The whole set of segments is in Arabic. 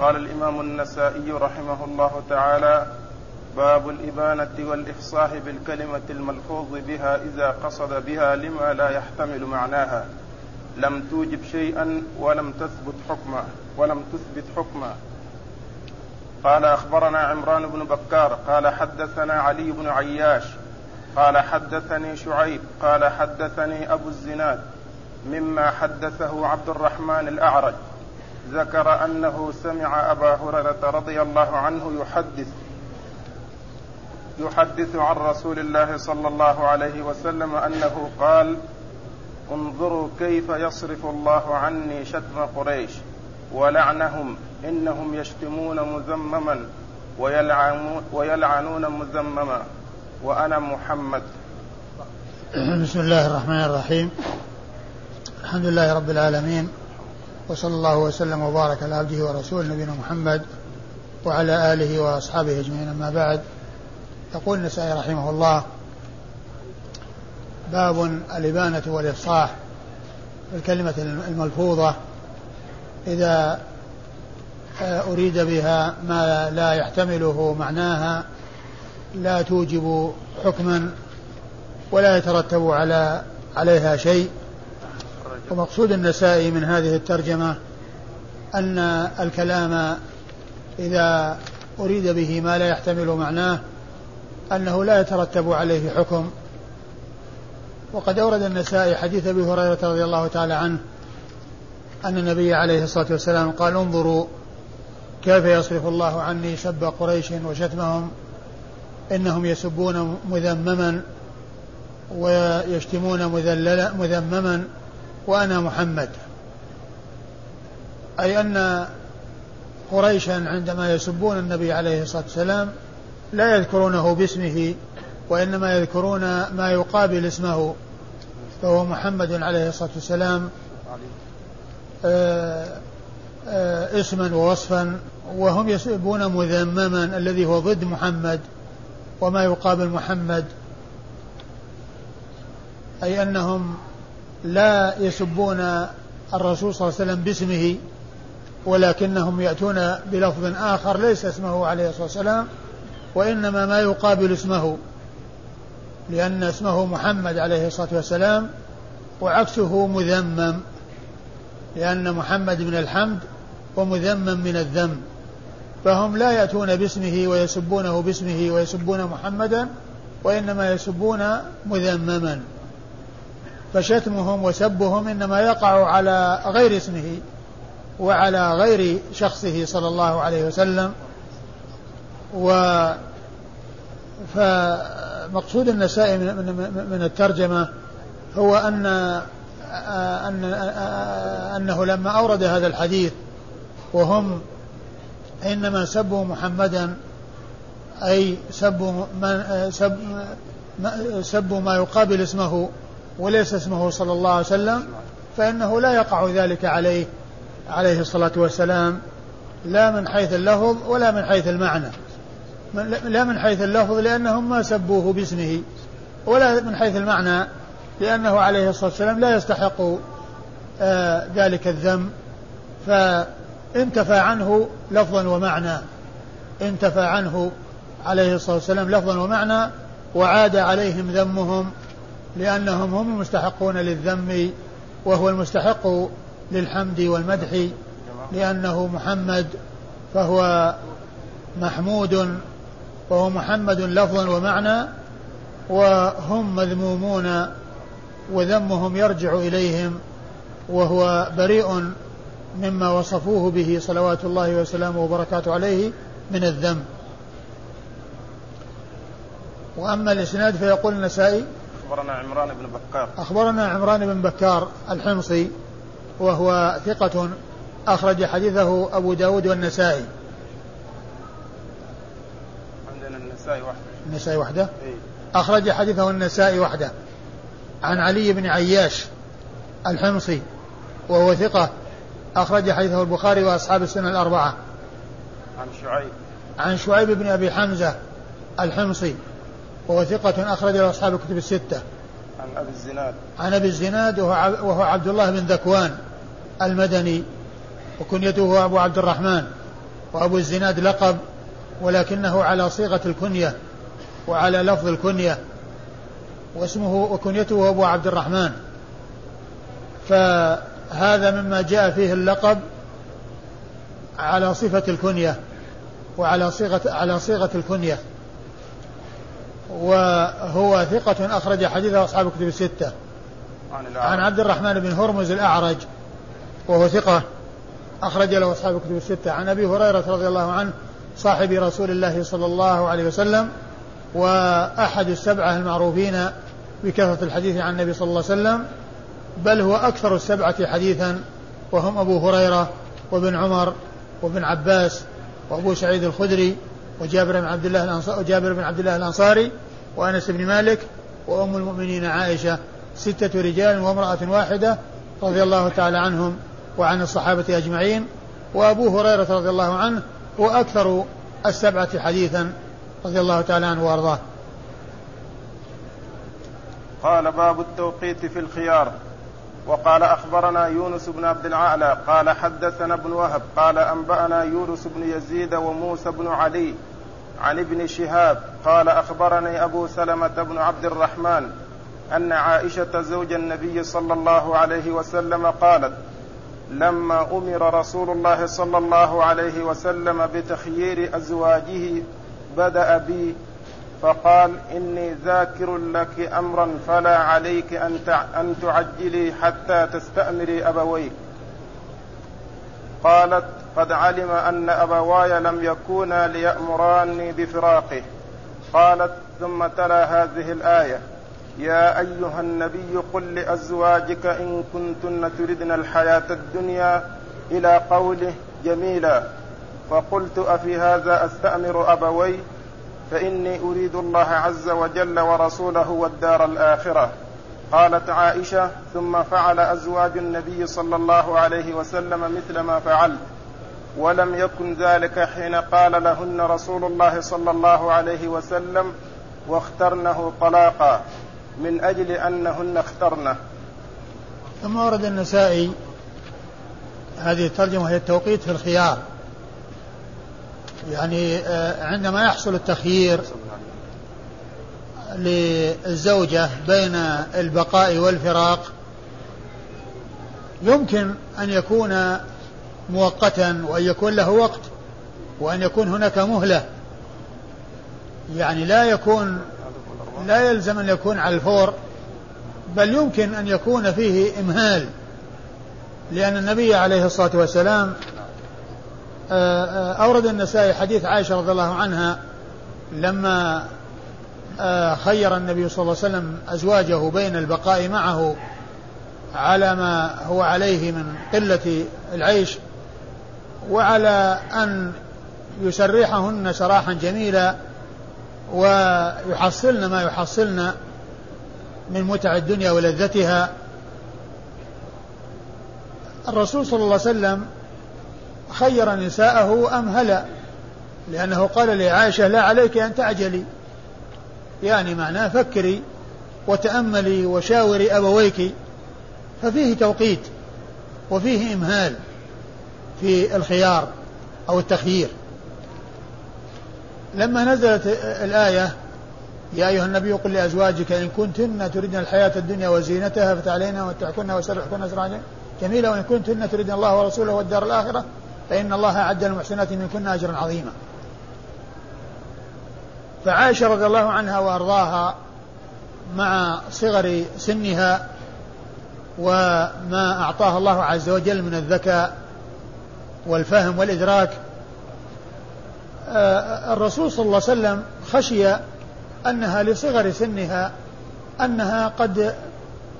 قال الإمام النسائي رحمه الله تعالى باب الإبانة والإفصاح بالكلمة الملفوظ بها إذا قصد بها لما لا يحتمل معناها. لم توجب شيئا ولم تثبت حكما ولم تثبت حكما قال أخبرنا عمران بن بكار قال حدثنا علي بن عياش قال حدثني شعيب قال حدثني أبو الزناد مما حدثه عبد الرحمن الأعرج ذكر أنه سمع أبا هريرة رضي الله عنه يحدث يحدث عن رسول الله صلى الله عليه وسلم أنه قال انظروا كيف يصرف الله عني شتم قريش ولعنهم إنهم يشتمون مذمما ويلعنون مذمما وأنا محمد. بسم الله الرحمن الرحيم. الحمد لله رب العالمين. وصلى الله وسلم وبارك على عبده ورسوله نبينا محمد وعلى آله وأصحابه أجمعين. أما بعد يقول النسائي رحمه الله باب الإبانة والإفصاح الكلمة الملفوظة إذا أريد بها ما لا يحتمله معناها لا توجب حكما ولا يترتب على عليها شيء. ومقصود النسائي من هذه الترجمة أن الكلام إذا أريد به ما لا يحتمل معناه أنه لا يترتب عليه حكم. وقد أورد النسائي حديث أبي هريرة رضي الله تعالى عنه أن النبي عليه الصلاة والسلام قال انظروا كيف يصرف الله عني سب قريش وشتمهم إنهم يسبون مذمما ويشتمون مذللا مذمما وأنا محمد. أي أن قريشا عندما يسبون النبي عليه الصلاة والسلام لا يذكرونه باسمه وإنما يذكرون ما يقابل اسمه فهو محمد عليه الصلاة والسلام آه، آه، اسما ووصفا وهم يسبون مذمما الذي هو ضد محمد وما يقابل محمد. أي أنهم لا يسبون الرسول صلى الله عليه وسلم باسمه ولكنهم يأتون بلفظ آخر ليس اسمه عليه الصلاة والسلام وإنما ما يقابل اسمه لأن اسمه محمد عليه الصلاة والسلام وعكسه مذمم لأن محمد من الحمد ومذمم من الذم فهم لا يأتون باسمه ويسبونه باسمه ويسبون محمدا وإنما يسبون مذمما. فشتمهم وسبهم إنما يقع على غير اسمه وعلى غير شخصه صلى الله عليه وسلم. و فمقصود النسائي من الترجمة هو أن أن أنه لما أورد هذا الحديث وهم إنما سبوا محمدا أي سبوا من سب سبوا ما يقابل اسمه وليس اسمه صلى الله عليه وسلم فإنه لا يقع ذلك عليه عليه الصلاة والسلام لا من حيث اللفظ ولا من حيث المعنى. لا من حيث اللفظ لأنهم ما سبوه باسمه ولا من حيث المعنى لأنه عليه الصلاة والسلام لا يستحق آه ذلك الذم فانتفى عنه لفظا ومعنى انتفى عنه عليه الصلاة والسلام لفظا ومعنى وعاد عليهم ذمهم لأنهم هم المستحقون للذم وهو المستحق للحمد والمدح لأنه محمد فهو محمود وهو محمد لفظا ومعنى وهم مذمومون وذمهم يرجع إليهم وهو بريء مما وصفوه به صلوات الله وسلامه وبركاته عليه من الذم. وأما الإسناد فيقول النسائي أخبرنا عمران بن بكار. أخبرنا عمران بن بكار الحمصي وهو ثقة أخرج حديثه أبو داود والنسائي. عندنا النسائي وحده النسائي وحده إيه؟ أخرج حديثه النسائي وحده عن علي بن عياش الحمصي وهو ثقة أخرج حديثه البخاري وأصحاب السنة الأربعة. عن شعيب. عن شعيب بن أبي حمزة الحمصي. وهو ثقة أخرج له أصحاب الكتب الستة. عن أبي الزناد. عن أبي الزناد وهو عبد الله بن ذكوان المدني وكنيته أبو عبد الرحمن. وأبو الزناد لقب ولكنه على صيغة الكنية وعلى لفظ الكنية واسمه وكنيته أبو عبد الرحمن. فهذا مما جاء فيه اللقب على صفة الكنية وعلى صيغة على صيغة الكنية. وهو ثقة أخرج حديثه أصحاب الكتب الستة. عن عبد الرحمن بن هرمز الأعرج وهو ثقة أخرج له أصحاب الكتب الستة. عن أبي هريرة رضي الله عنه صاحب رسول الله صلى الله عليه وسلم وأحد السبعة المعروفين بكثرة الحديث عن النبي صلى الله عليه وسلم بل هو أكثر السبعة حديثا وهم أبو هريرة وابن عمر وابن عباس وأبو سعيد الخدري وجابر بن عبد الله الأنصاري وجابر بن عبد الله الأنصاري وأنس بن مالك وأم المؤمنين عائشة ستة رجال وامرأة واحدة رضي الله تعالى عنهم وعن الصحابة أجمعين وأبو هريرة رضي الله عنه هو أكثر السبعة حديثا رضي الله تعالى عنه وأرضاه. قال باب التوقيت في الخيار. وقال أخبرنا يونس بن عبد الاعلى قال حدثنا ابن وهب قال أنبأنا يونس بن يزيد وموسى بن علي عن ابن شهاب قال أخبرني أبو سلمة بن عبد الرحمن أن عائشة زوج النبي صلى الله عليه وسلم قالت لما أمر رسول الله صلى الله عليه وسلم بتخيير أزواجه بدأ بي فقال إني ذاكر لك أمرا فلا عليك أن تعجلي حتى تستأمري أبويك. قالت قد علم أن أبواي لم يكونا ليأمراني بفراقه. قالت ثم تلا هذه الآية. يا أيها النبي قل لأزواجك إن كنتن تردن الحياة الدنيا إلى قوله جميلا. فقلت أفي هذا أستأمر أبوي؟ فإني أريد الله عز وجل ورسوله والدار الآخرة. قالت عائشة ثم فعل أزواج النبي صلى الله عليه وسلم مثل ما فعلت ولم يكن ذلك حين قال لهن رسول الله صلى الله عليه وسلم واخترنه طلاقا من أجل أنهن اخترنه. ثم ورد النسائي هذه الترجمة هي التوقيت في الخيار. يعني آه، عندما يحصل التخيير للزوجة بين البقاء والفراق يمكن أن يكون مؤقتا وأن يكون له وقت وأن يكون هناك مهلة. يعني لا يكون لا يلزم أن يكون على الفور بل يمكن أن يكون فيه إمهال لأن النبي عليه الصلاة والسلام أورد النسائي حديث عائشة رضي الله عنها لما آه، خير النبي صلى الله عليه وسلم أزواجه بين البقاء معه على ما هو عليه من قلة العيش وعلى أن يسرحهن سراحا جميلا ويحصلن ما يحصلن من متع الدنيا ولذتها. الرسول صلى الله عليه وسلم خير نساءه أمهلا لأنه قال لعائشة لا عليك أن تعجلي. يعني معناه فكري وتأملي وشاوري أبويك. ففيه توقيت وفيه إمهال في الخيار أو التخيير. لما نزلت الآية يا أيها النبي قل لأزواجك إن كنتن تردن الحياة الدنيا وزينتها فتعالينا ومتعكن وسرحكن سراجا جميلا وإن كنتن تردن الله ورسوله والدار الآخرة فإن الله أعد للمحسنات منكن أجرا عظيما. فعائشة رضي الله عنها وأرضاها مع صغر سنها وما أعطاها الله عز وجل من الذكاء والفهم والإدراك آه، الرسول صلى الله عليه وسلم خشي أنها لصغر سنها أنها قد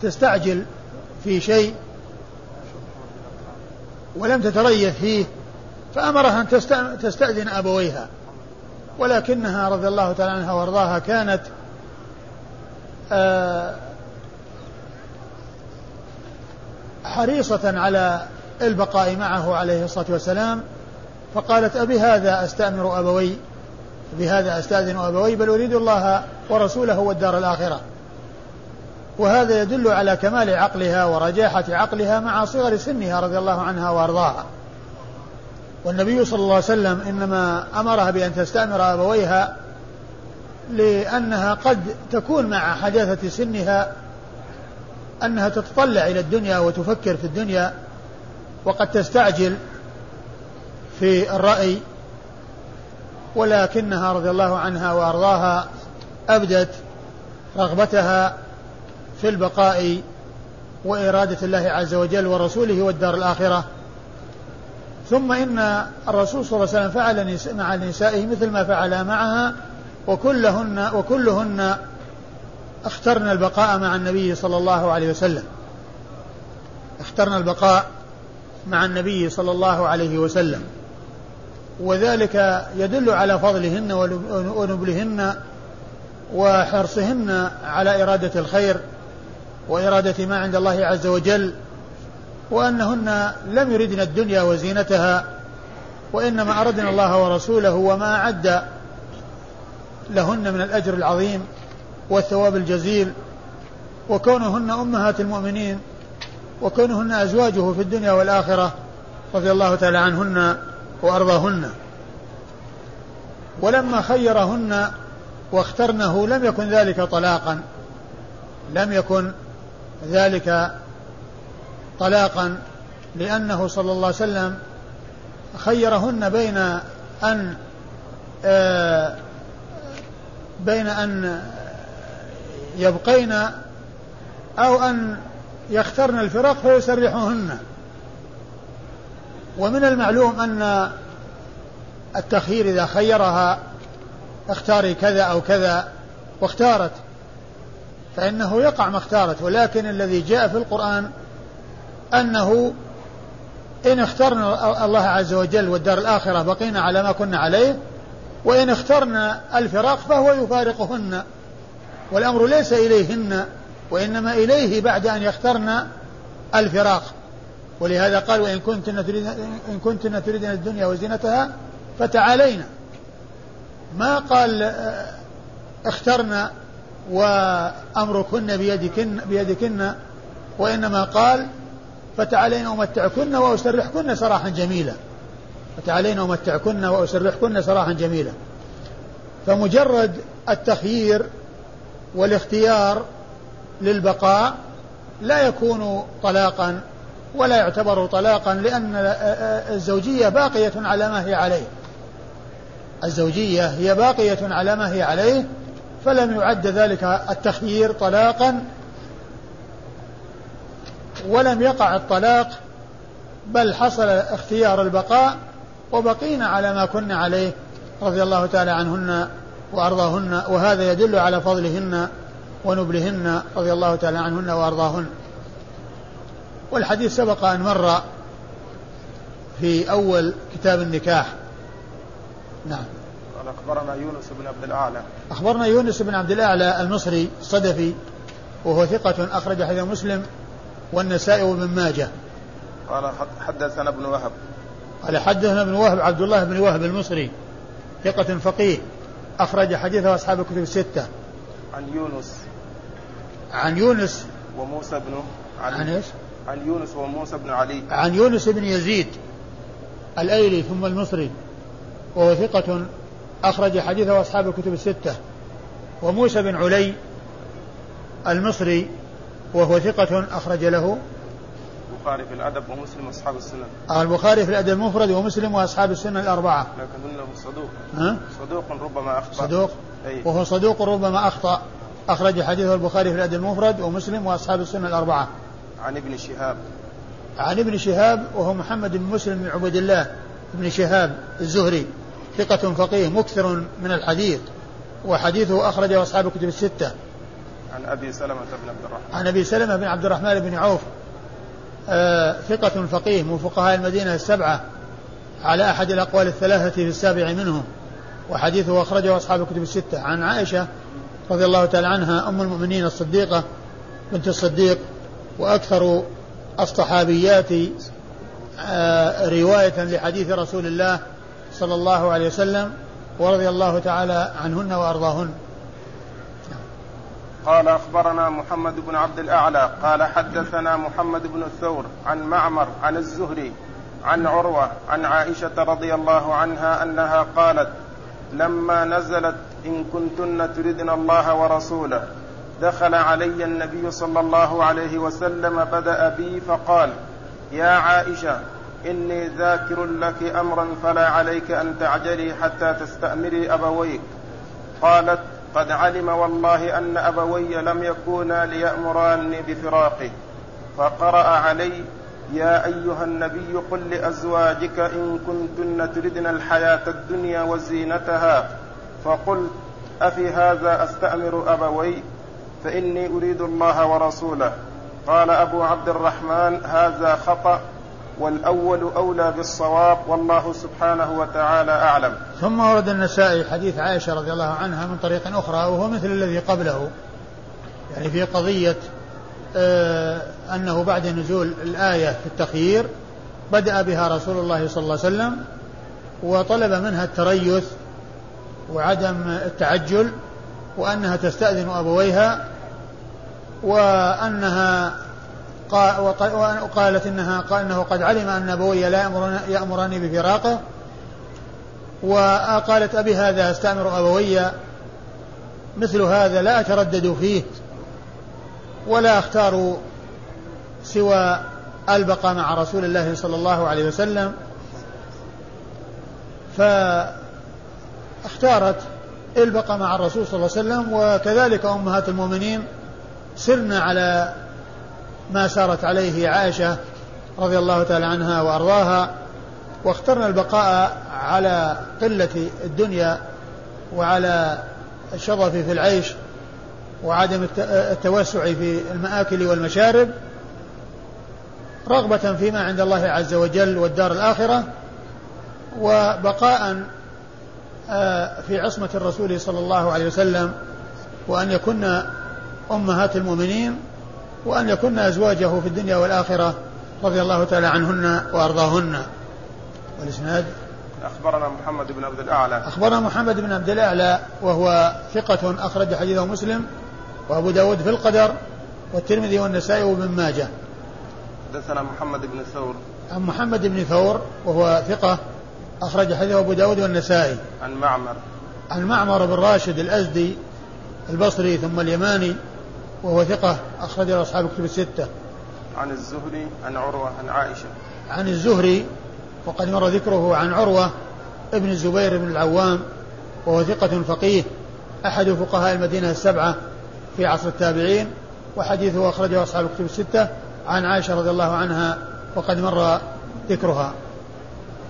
تستعجل في شيء ولم تتريث فيه. فأمرها أن تستأذن أبويها. ولكنها رضي الله تعالى عنها وأرضاها كانت آه، حريصة على البقاء معه عليه الصلاة والسلام. فقالت أبي هذا أستأمر أبوي بهذا أستأذن أبوي بل أريد الله ورسوله والدار الآخرة. وهذا يدل على كمال عقلها ورجاحة عقلها مع صغر سنها رضي الله عنها وأرضاها. والنبي صلى الله عليه وسلم إنما أمرها بأن تستأمر أبويها لأنها قد تكون مع حداثة سنها أنها تتطلع إلى الدنيا وتفكر في الدنيا وقد تستعجل في الرأي ولكنها رضي الله عنها وأرضاها أبدت رغبتها في البقاء وإرادة الله عز وجل ورسوله والدار الآخرة. ثم إن الرسول صلى الله عليه وسلم فعل مع نسائه مثل ما فعل معها وكلهن وكلهن اخترن البقاء مع النبي صلى الله عليه وسلم. اخترن البقاء مع النبي صلى الله عليه وسلم. وذلك يدل على فضلهن ونبلهن وحرصهن على إرادة الخير وإرادة ما عند الله عز وجل وأنهن لم يردن الدنيا وزينتها وإنما أردنا الله ورسوله وما أعد لهن من الأجر العظيم والثواب الجزيل وكونهن أمهات المؤمنين وكونهن أزواجه في الدنيا والآخرة رضي الله تعالى عنهن وأرضاهن. ولما خيرهن واخترنه لم يكن ذلك طلاقا لم يكن ذلك طلاقا لأنه صلى الله عليه وسلم خيرهن بين أن آه، بين أن يبقين أو أن يخترن الفراق فيسرحهن ومن المعلوم أن التخيير إذا خيرها اختاري كذا أو كذا واختارت فإنه يقع ما اختارت ولكن الذي جاء في القرآن أنه إن اخترنا الله عز وجل والدار الآخرة بقينا على ما كنا عليه وإن اخترنا الفراق فهو يفارقهن والأمر ليس إليهن وإنما إليه بعد أن يخترن الفراق. ولهذا قال وإن كنتن تريدن إن كنتن تريدن الدنيا وزينتها فتعالينا. ما قال آه، اخترنا وأمركن بيدكن بيدكن وإنما قال فتعالين أمتعكن وأسرحكن سراحا جميلا. فتعالين أمتعكن وأسرحكن سراحا جميلا. فمجرد التخيير والاختيار للبقاء لا يكون طلاقا ولا يعتبر طلاقا لأن الزوجية باقية على ما هي عليه. الزوجية هي باقية على ما هي عليه فلم يعد ذلك التخيير طلاقا ولم يقع الطلاق بل حصل اختيار البقاء وبقينا على ما كنا عليه رضي الله تعالى عنهن وأرضاهن وهذا يدل على فضلهن ونبلهن رضي الله تعالى عنهن وأرضاهن. والحديث سبق أن مر في أول كتاب النكاح. نعم. قال أخبرنا يونس بن عبد الأعلى. أخبرنا يونس بن عبد الأعلى المصري الصدفي وهو ثقة أخرج حديث مسلم والنسائي وابن ماجه. قال حدثنا ابن وهب. قال حدثنا ابن وهب عبد الله بن وهب المصري ثقة فقيه أخرج حديثه أصحاب الكتب الستة. عن يونس. عن يونس. وموسى بن علي. عن إيش؟ عن يونس وموسى بن علي. عن يونس بن يزيد الأيلي ثم المصري وهو ثقة أخرج حديثه أصحاب الكتب الستة. وموسى بن علي المصري وهو ثقة أخرج له البخاري في الأدب ومسلم وأصحاب السنن. البخاري في الأدب المفرد ومسلم وأصحاب السنن الأربعة. لكنه صدوق. ها؟ صدوق ربما أخطأ. صدوق؟ أي. وهو صدوق ربما أخطأ. أخرج حديثه البخاري في الأدب المفرد ومسلم وأصحاب السنن الأربعة. عن ابن شهاب. عن ابن شهاب وهو محمد بن مسلم بن عبد الله بن شهاب الزهري. ثقة فقيه مكثر من الحديث. وحديثه أخرجه أصحاب الكتب الستة. عن أبي سلمة بن عبد الرحمن. عن أبي سلمة بن عبد الرحمن بن عوف. آه ثقة فقيه من فقهاء المدينة السبعة على أحد الأقوال الثلاثة في السابع منهم وحديثه أخرجه أصحاب الكتب الستة. عن عائشة رضي الله تعالى عنها أم المؤمنين الصديقة بنت الصديق وأكثر الصحابيات آه، رواية لحديث رسول الله صلى الله عليه وسلم ورضي الله تعالى عنهن وأرضاهن. قال أخبرنا محمد بن عبد الأعلى قال حدثنا محمد بن الثور عن معمر عن الزهري عن عروة عن عائشة رضي الله عنها أنها قالت لما نزلت إن كنتن تردن الله ورسوله دخل علي النبي صلى الله عليه وسلم بدأ بي فقال يا عائشة إني ذاكر لك أمرا فلا عليك أن تعجلي حتى تستأمري أبويك. قالت قد علم والله أن أبوي لم يكونا ليأمراني بفراقه فقرأ علي يا أيها النبي قل لأزواجك إن كنتن تردن الحياة الدنيا وزينتها. فقلت أفي هذا أستأمر أبوي؟ فإني أريد الله ورسوله. قال أبو عبد الرحمن هذا خطأ. والأول أولى بالصواب والله سبحانه وتعالى أعلم. ثم ورد النسائي حديث عائشة رضي الله عنها من طريق أخرى وهو مثل الذي قبله. يعني في قضية آه أنه بعد نزول الآية في التخيير بدأ بها رسول الله صلى الله عليه وسلم وطلب منها التريث وعدم التعجل وأنها تستأذن أبويها وأنها وقالت إنها قال إنه قد علم أن أبوي لا يأمرني بفراقه. وقالت أبي هذا أستأمر أبوي. مثل هذا لا أتردد فيه ولا أختار سوى البقاء مع رسول الله صلى الله عليه وسلم. فاختارت البقاء مع الرسول صلى الله عليه وسلم وكذلك أمهات المؤمنين سرنا على ما سارت عليه عائشة رضي الله تعالى عنها وأرضاها واخترنا البقاء على قلة الدنيا وعلى الشظف في العيش وعدم التوسع في المآكل والمشارب رغبة فيما عند الله عز وجل والدار الآخرة وبقاء آه، في عصمة الرسول صلى الله عليه وسلم وأن يكن أمهات المؤمنين وأن يكن أزواجه في الدنيا والآخرة رضي الله تعالى عنهن وأرضاهن. والإسناد؟ أخبرنا محمد بن عبد الأعلى. أخبرنا محمد بن عبد الأعلى وهو ثقة أخرج حديثه مسلم وأبو داود في القدر والترمذي والنسائي وابن ماجه. حدثنا محمد بن ثور. عن محمد بن ثور وهو ثقة أخرج حديثه أبو داود والنسائي. عن معمر. عن معمر بن راشد الأزدي البصري ثم اليماني وهو ثقة أخرج له أصحاب الكتب الستة. عن الزهري عن عروة عن عائشة. عن الزهري وقد مر ذكره عن عروة ابن الزبير بن العوام وهو ثقة فقيه أحد فقهاء المدينة السبعة في عصر التابعين وحديثه أخرجه أصحاب الكتب الستة عن عائشة رضي الله عنها وقد مر ذكرها.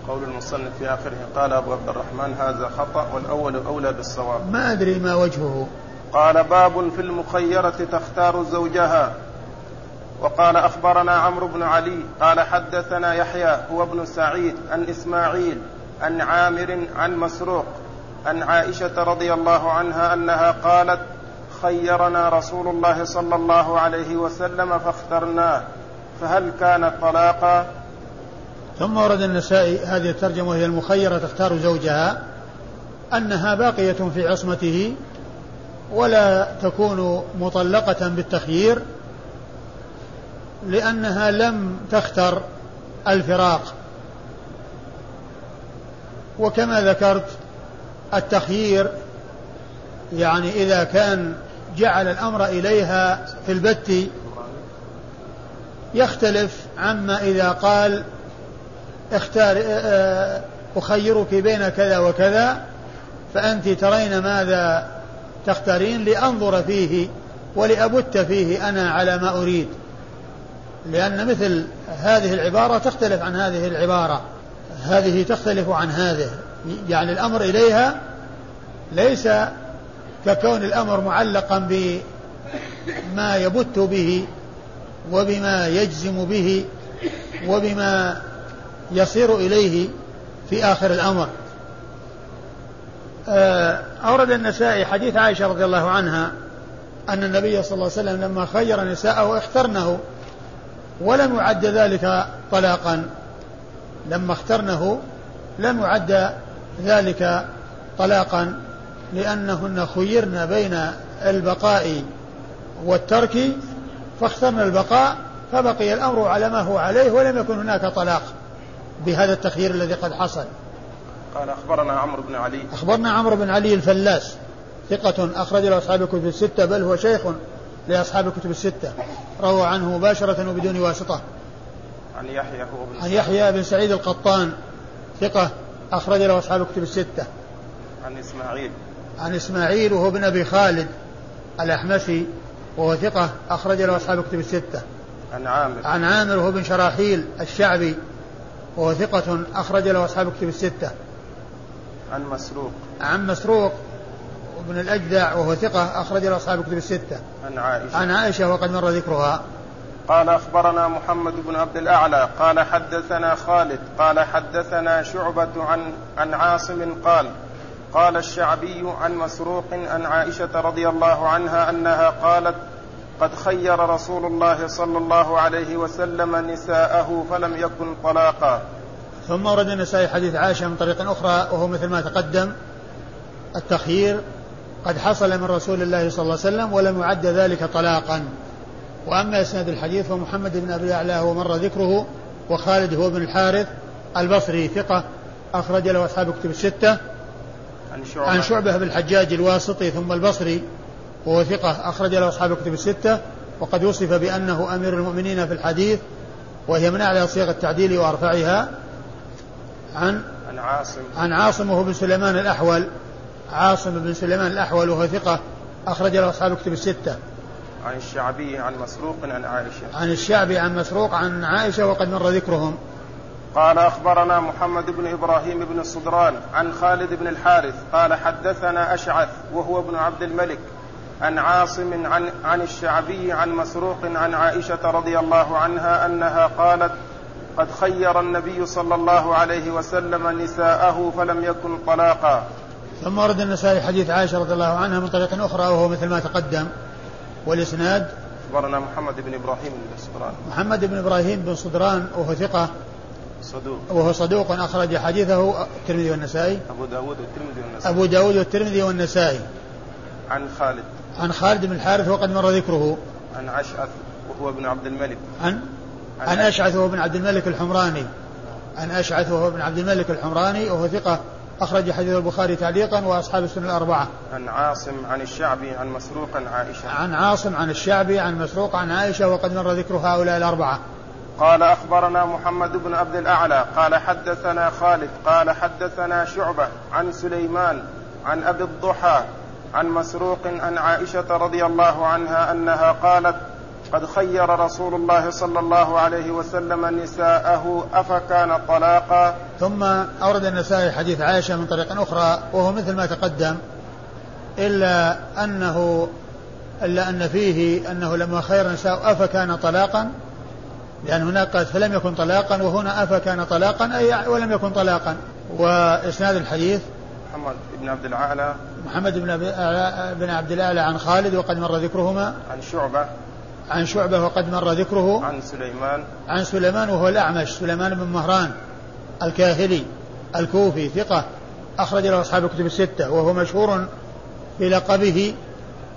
قول المصنف في آخره قال أبو عبد الرحمن هذا خطأ والأول أولى بالصواب ما أدري ما وجهه قال باب في المخيرة تختار زوجها. وقال أخبرنا عمرو بن علي قال حدثنا يحيى هو ابن سعيد عن إسماعيل عن عامر عن مسروق عن عائشة رضي الله عنها أنها قالت خيرنا رسول الله صلى الله عليه وسلم فاخترناه فهل كان طلاقا؟ ثم ورد النسائي هذه الترجمة وهي المخيرة تختار زوجها أنها باقية في عصمته ولا تكون مطلقة بالتخيير لأنها لم تختر الفراق. وكما ذكرت التخيير يعني إذا كان جعل الأمر إليها في البت يختلف عما إذا قال اختار أخيرك بين كذا وكذا فأنت ترين ماذا تختارين لأنظر فيه ولأبت فيه أنا على ما أريد. لأن مثل هذه العبارة تختلف عن هذه العبارة. هذه تختلف عن هذه. يعني الأمر إليها ليس ككون الأمر معلقا بما يبت به وبما يجزم به وبما يصير إليه في آخر الأمر. أورد النسائي حديث عائشة رضي الله عنها أن النبي صلى الله عليه وسلم لما خير نساءه اخترنه ولم يعد ذلك طلاقا. لما اخترنه لم يعد ذلك طلاقا لأنهن خيرن بين البقاء والترك. فاخترنا البقاء فبقي الأمر على ما هو عليه ولم يكن هناك طلاق بهذا التخيير الذي قد حصل. قال أخبرنا عمرو بن علي. أخبرنا عمرو بن علي الفلاس ثقة أخرج له أصحاب الكتب الستة بل هو شيخ لأصحاب الكتب الستة. روى عنه مباشرة وبدون واسطة. عن يحيى هو بن عن يحيى بن سعيد القطان ثقة أخرج له أصحاب الكتب الستة. عن إسماعيل. عن إسماعيل وهو بن أبي خالد الأحمسي وهو ثقة أخرج له أصحاب الكتب الستة. عن عامر. عن عامر وهو بن شراحيل الشعبي وهو ثقة أخرج له أصحاب الكتب الستة. عن مسروق. عن مسروق وابن الأجدع وهو ثقة أخرج له أصحاب الكتب الستة. عن عائشة. عن عائشة وقد مر ذكرها. قال أخبرنا محمد بن عبد الأعلى قال حدثنا خالد قال حدثنا شعبة عن عن عاصم قال قال الشعبي عن مسروق عن عائشة رضي الله عنها أنها قالت قد خير رسول الله صلى الله عليه وسلم نساءه فلم يكن طلاقا. ثم ورد النسائي حديث عائشة من طريق أخرى وهو مثل ما تقدم. التخيير قد حصل من رسول الله صلى الله عليه وسلم ولم يعد ذلك طلاقا. وأما إسناد الحديث فمحمد بن أبي الأعلى هو مر ذكره وخالد هو بن الحارث البصري ثقة أخرج له أصحاب كتب الستة. عن شعبة, عن شعبة بن الحجاج الواسطي ثم البصري وهو ثقة أخرج له أصحاب كتب الستة. وقد وصف بأنه أمير المؤمنين في الحديث وهي من أعلى صيغ التعديل وأرفعها. عن عن عاصم. عن عاصم وهو بن سليمان الأحول. عاصم بن سليمان الأحول وهو ثقة أخرج له أصحاب كتب الستة. عن الشعبي عن مسروق عن عائشة. عن الشعبي عن مسروق عن عائشة وقد مر ذكرهم. قال أخبرنا محمد بن إبراهيم بن الصدران عن خالد بن الحارث قال حدثنا أشعث وهو ابن عبد الملك عن عاصم عن, عن الشعبي عن مسروق عن عائشة رضي الله عنها أنها قالت قد خير النبي صلى الله عليه وسلم نساءه فلم يكن طلاقا. ثم ورد النسائي حديث عائشة رضي الله عنها من طريق أخرى وهو مثل ما تقدم. والإسناد؟ أخبرنا محمد بن إبراهيم بن صدران. محمد بن إبراهيم بن صدران وهو ثقة. صدوق. وهو صدوق أخرج حديثه الترمذي والنسائي. أبو داود والترمذي والنسائي. أبو داود والترمذي والنسائي. عن خالد. عن خالد بن الحارث وقد مر ذكره. عن أشعث وهو ابن عبد الملك. عن؟ عن أشعث وهو بن عبد الملك الحمراني. عن أشعث وهو بن عبد الملك الحمراني وهو ثقة أخرج حديث البخاري تعليقا وأصحاب السنة الأربعة. عن عاصم عن الشعبي عن مسروق عن عائشة. عن عاصم عن الشعبي عن مسروق عن عائشة وقد مر ذكر هؤلاء الأربعة. قال أخبرنا محمد بن عبد الأعلى قال حدثنا خالد قال حدثنا شعبة عن سليمان عن أبي الضحى عن مسروق عن عائشة رضي الله عنها أنها قالت قد خير رسول الله صلى الله عليه وسلم نساءه أفكان طلاقا؟ ثم أورد النسائي حديث عائشة من طريق أخرى وهو مثل ما تقدم إلا أنه إلا أن فيه أنه لما خير النساء أفكان طلاقا لأن هناك قد فلم يكن طلاقا وهنا أفكان طلاقا أي ولم يكن طلاقا. وإسناد الحديث؟ محمد بن عبد الأعلى. محمد بن بن عبد الأعلى عن خالد وقد مر ذكرهما. عن شعبة. عن شعبة وقد مر ذكره. عن سليمان. عن سليمان وهو الأعمش سليمان بن مهران الكاهلي الكوفي ثقة أخرج له أصحاب الكتب الستة وهو مشهور في لقبه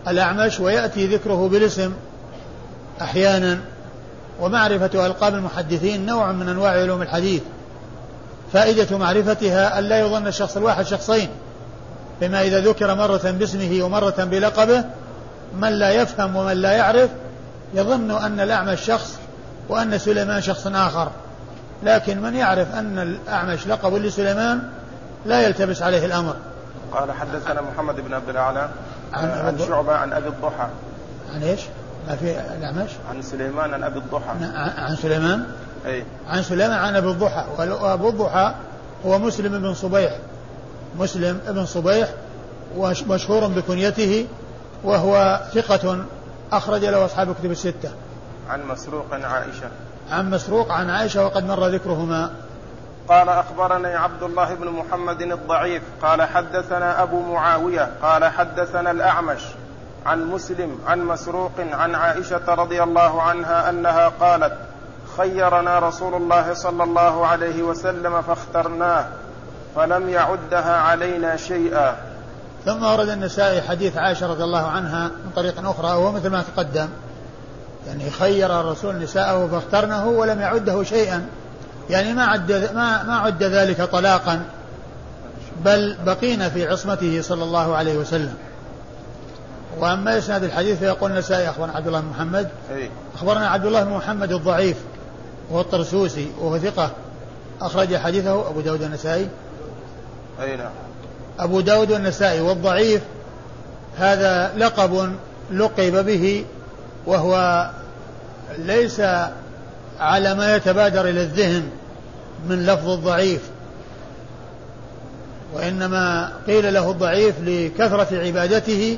الأعمش ويأتي ذكره بالاسم أحيانا ومعرفة ألقاب المحدثين نوع من أنواع علوم الحديث. فائدة معرفتها أن لا يظن الشخص الواحد شخصين بما إذا ذكر مرة باسمه ومرة بلقبه من لا يفهم ومن لا يعرف يظن أن الأعمش شخص وأن سليمان شخص آخر. لكن من يعرف أن الأعمش لقب لسليمان لا يلتبس عليه الأمر. قال حدثنا محمد بن عبد الأعلى عن, عن شعبة عن أبي الضحى. عن إيش؟ ما في الأعمش؟ عن سليمان عن أبي الضحى. عن سليمان؟ أي. عن سليمان عن أبي الضحى. وأبو الضحى هو مسلم بن صبيح. مسلم بن صبيح ومشهور بكنيته وهو ثقة أخرج له أصحاب الكتب الستة. عن مسروق عن عائشة. عن مسروق عن عائشة وقد مر ذكرهما. قال أخبرني عبد الله بن محمد الضعيف قال حدثنا أبو معاوية قال حدثنا الأعمش عن مسلم عن مسروق عن عائشة رضي الله عنها أنها قالت خيرنا رسول الله صلى الله عليه وسلم فاخترناه فلم يعدها علينا شيئا ثم ورد النسائي حديث عائشة رضي الله عنها من طريق أخرى وهو مثل ما تقدم يعني خير الرسول نساءه فاخترنه ولم يعده شيئا. يعني ما عد ما ما عد ذلك طلاقا بل بقينا في عصمته صلى الله عليه وسلم. وأما إسناد الحديث فيقول النسائي أخبرنا عبد الله بن محمد. أخبرنا عبد الله بن محمد الضعيف وهو الطرسوسي وهو ثقة. أخرج حديثه أبو داود النسائي. أي نعم. أبو داود والنسائي والضعيف هذا لقب لقب به وهو ليس على ما يتبادر إلى الذهن من لفظ الضعيف وإنما قيل له الضعيف لكثرة عبادته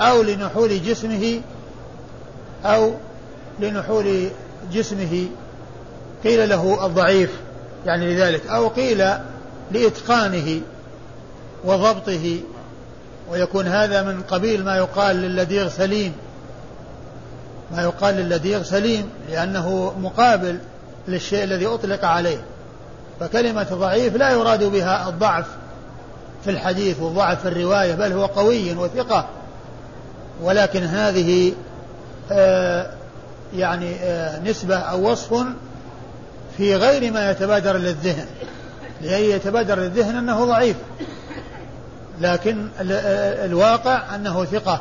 أو لنحول جسمه أو لنحول جسمه. قيل له الضعيف يعني لذلك أو قيل لإتقانه. وضبطه ويكون هذا من قبيل ما يقال للديغ سليم. ما يقال للديغ سليم لأنه مقابل للشيء الذي أطلق عليه. فكلمة ضعيف لا يراد بها الضعف في الحديث والضعف في الرواية بل هو قوي وثقة. ولكن هذه آه يعني آه نسبة أو وصف في غير ما يتبادر للذهن. لأن يتبادر للذهن أنه ضعيف. لكن الواقع أنه ثقة.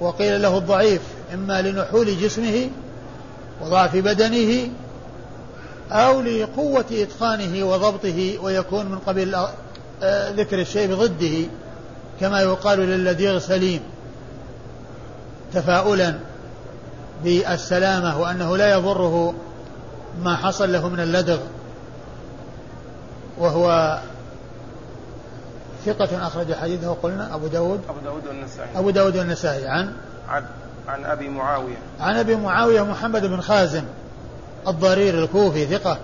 وقيل له الضعيف إما لنحول جسمه وضعف بدنه أو لقوة إتقانه وضبطه ويكون من قبيل ذكر الشيء بضده كما يقال للذيغ سليم. تفاؤلا بالسلامة وأنه لا يضره ما حصل له من اللدغ وهو ثقة أخرج حديثه قلنا أبو داود. أبو داود والنسائي. أبو داود والنسائي. عن؟ عن عن أبي معاوية. عن أبي معاوية محمد بن خازم الضرير الكوفي ثقة.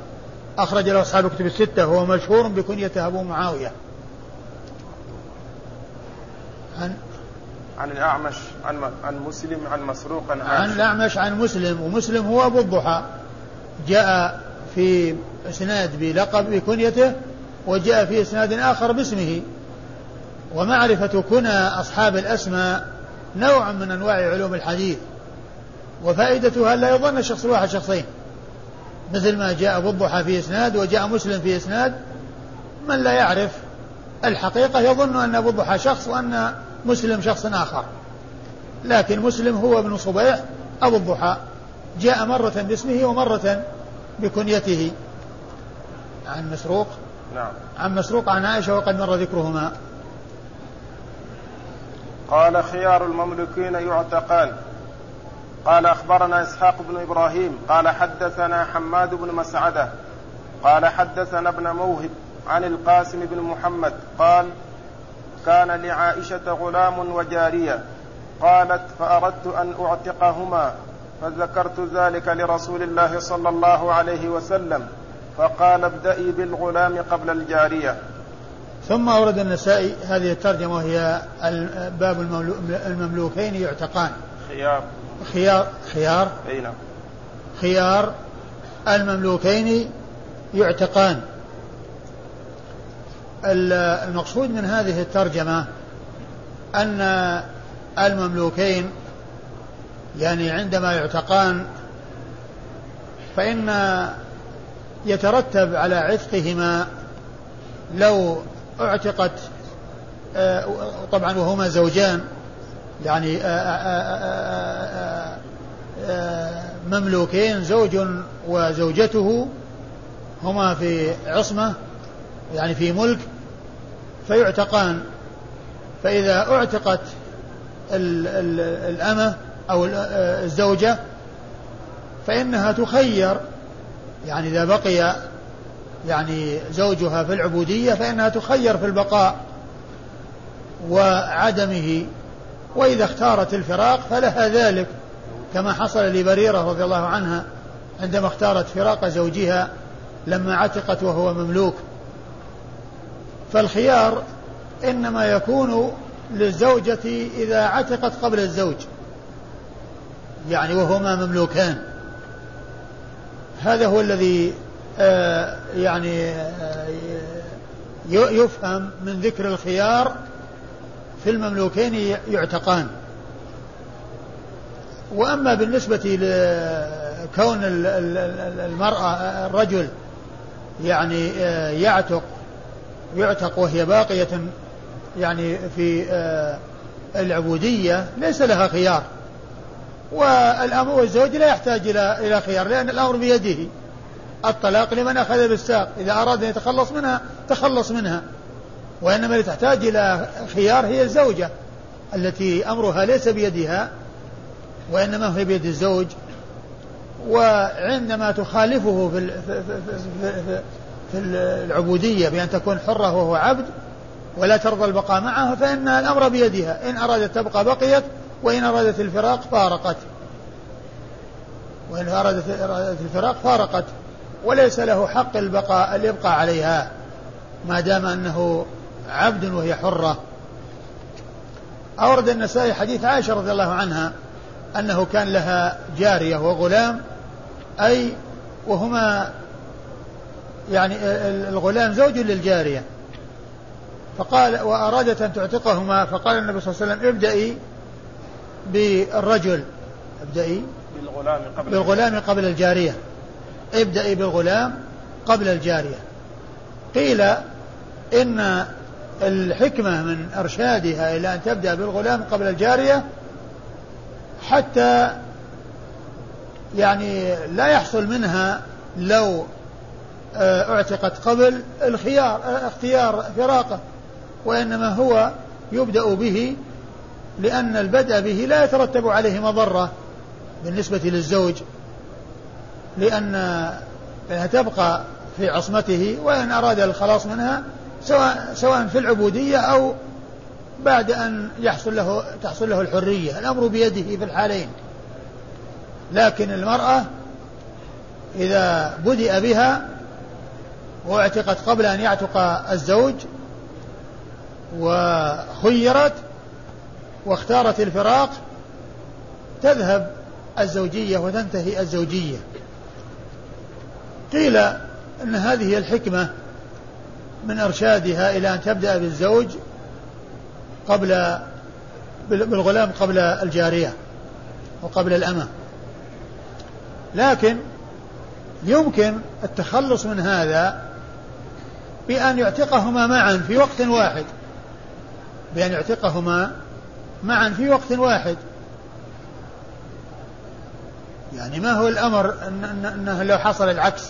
أخرج له أصحاب الكتب الستة. وهو مشهور بكنيته أبو معاوية. عن؟ عن الأعمش عن عن مسلم عن مسروق عن عن الأعمش عن مسلم. ومسلم هو أبو الضحى. جاء في إسناد بلقب بكنيته وجاء في إسناد آخر باسمه. ومعرفة كنى أصحاب الأسماء نوع من أنواع علوم الحديث وفائدتها لا يظن الشخص الواحد شخصين. مثل ما جاء أبو الضحى في إسناد وجاء مسلم في إسناد من لا يعرف الحقيقة يظن أن أبو الضحى شخص وأن مسلم شخص آخر. لكن مسلم هو ابن صبيح أبو الضحى جاء مرة باسمه ومرة بكنيته. عن مسروق نعم. عن مسروق عن عائشة وقد مر ذكرهما. قال خيار المملوكين يعتقان. قال أخبرنا إسحاق بن إبراهيم قال حدثنا حماد بن مسعدة قال حدثنا ابن موهب عن القاسم بن محمد قال كان لعائشة غلام وجارية قالت فأردت أن أعتقهما فذكرت ذلك لرسول الله صلى الله عليه وسلم فقال ابدئي بالغلام قبل الجارية. ثم أورد النسائي هذه الترجمة وهي باب المملو- المملوكين يعتقان. خيار. خيار خيار. أي نعم. خيار المملوكين يعتقان. ال- المقصود من هذه الترجمة أن المملوكين يعني عندما يعتقان فإن يترتب على عتقهما لو اعتقت آه، طبعا وهما زوجان يعني آه، آه، مملوكين زوج وزوجته هما في عصمة يعني في ملك فيعتقان فإذا اعتقت ال- ال- الأمة أو ال- الزوجة فإنها تخير يعني إذا بقي يعني زوجها في العبودية فإنها تخير في البقاء وعدمه وإذا اختارت الفراق فلها ذلك كما حصل لبريرة رضي الله عنها عندما اختارت فراق زوجها لما عتقت وهو مملوك. فالخيار إنما يكون للزوجة إذا عتقت قبل الزوج يعني وهما مملوكان. هذا هو الذي يعني آه، يفهم من ذكر الخيار في المملوكين يعتقان. وأما بالنسبة لكون ال- ال- ال- المرأة الرجل يعني آه، يعتق يعتق وهي باقية يعني في آه، العبودية ليس لها خيار. والأمر والزوج لا يحتاج إلى خيار لأن الأمر بيده. الطلاق لمن أخذ بالساق. إذا أراد أن يتخلص منها تخلص منها. وإنما اللي تحتاج إلى خيار هي الزوجة التي أمرها ليس بيدها وإنما هي بيد الزوج. وعندما تخالفه في, في, العبودية بأن تكون حرة وهو عبد ولا ترضى البقاء معه فإن الأمر بيدها. إن أرادت تبقى بقيت وإن أرادت الفراق فارقت. وإن أرادت الفراق فارقت. وليس له حق البقاء الإبقاء عليها ما دام أنه عبد وهي حرة. أورد النسائي حديث عائشة رضي الله عنها أنه كان لها جارية وغلام أي وهما يعني الغلام زوج للجارية. فقال وأرادت أن تعتقهما فقال النبي صلى الله عليه وسلم ابدأي بالرجل ابدأي بالغلام قبل بالغلام قبل الجارية. ابدأي بالغلام قبل الجارية. قيل إن الحكمة من إرشادها إلى أن تبدأ بالغلام قبل الجارية حتى يعني لا يحصل منها لو آه، اعتقت قبل الخيار آه، اختيار فراقه وإنما هو يبدأ به لأن البدء به لا يترتب عليه مضرة بالنسبة للزوج. لأن تبقى في عصمته وإن أراد الخلاص منها سواء سواء في العبودية أو بعد أن يحصل له تحصل له الحرية. الأمر بيده في الحالين. لكن المرأة إذا بدأ بها واعتقت قبل أن يعتق الزوج وخيرت واختارت الفراق تذهب الزوجية وتنتهي الزوجية. قيل أن هذه الحكمة من إرشادها إلى أن تبدأ بالزوج قبل بالغلام قبل الجارية وقبل الأمة. لكن يمكن التخلص من هذا بأن يعتقهما معا في وقت واحد. بأن يعتقهما معا في وقت واحد. يعني ما هو الأمر أنه لو حصل العكس؟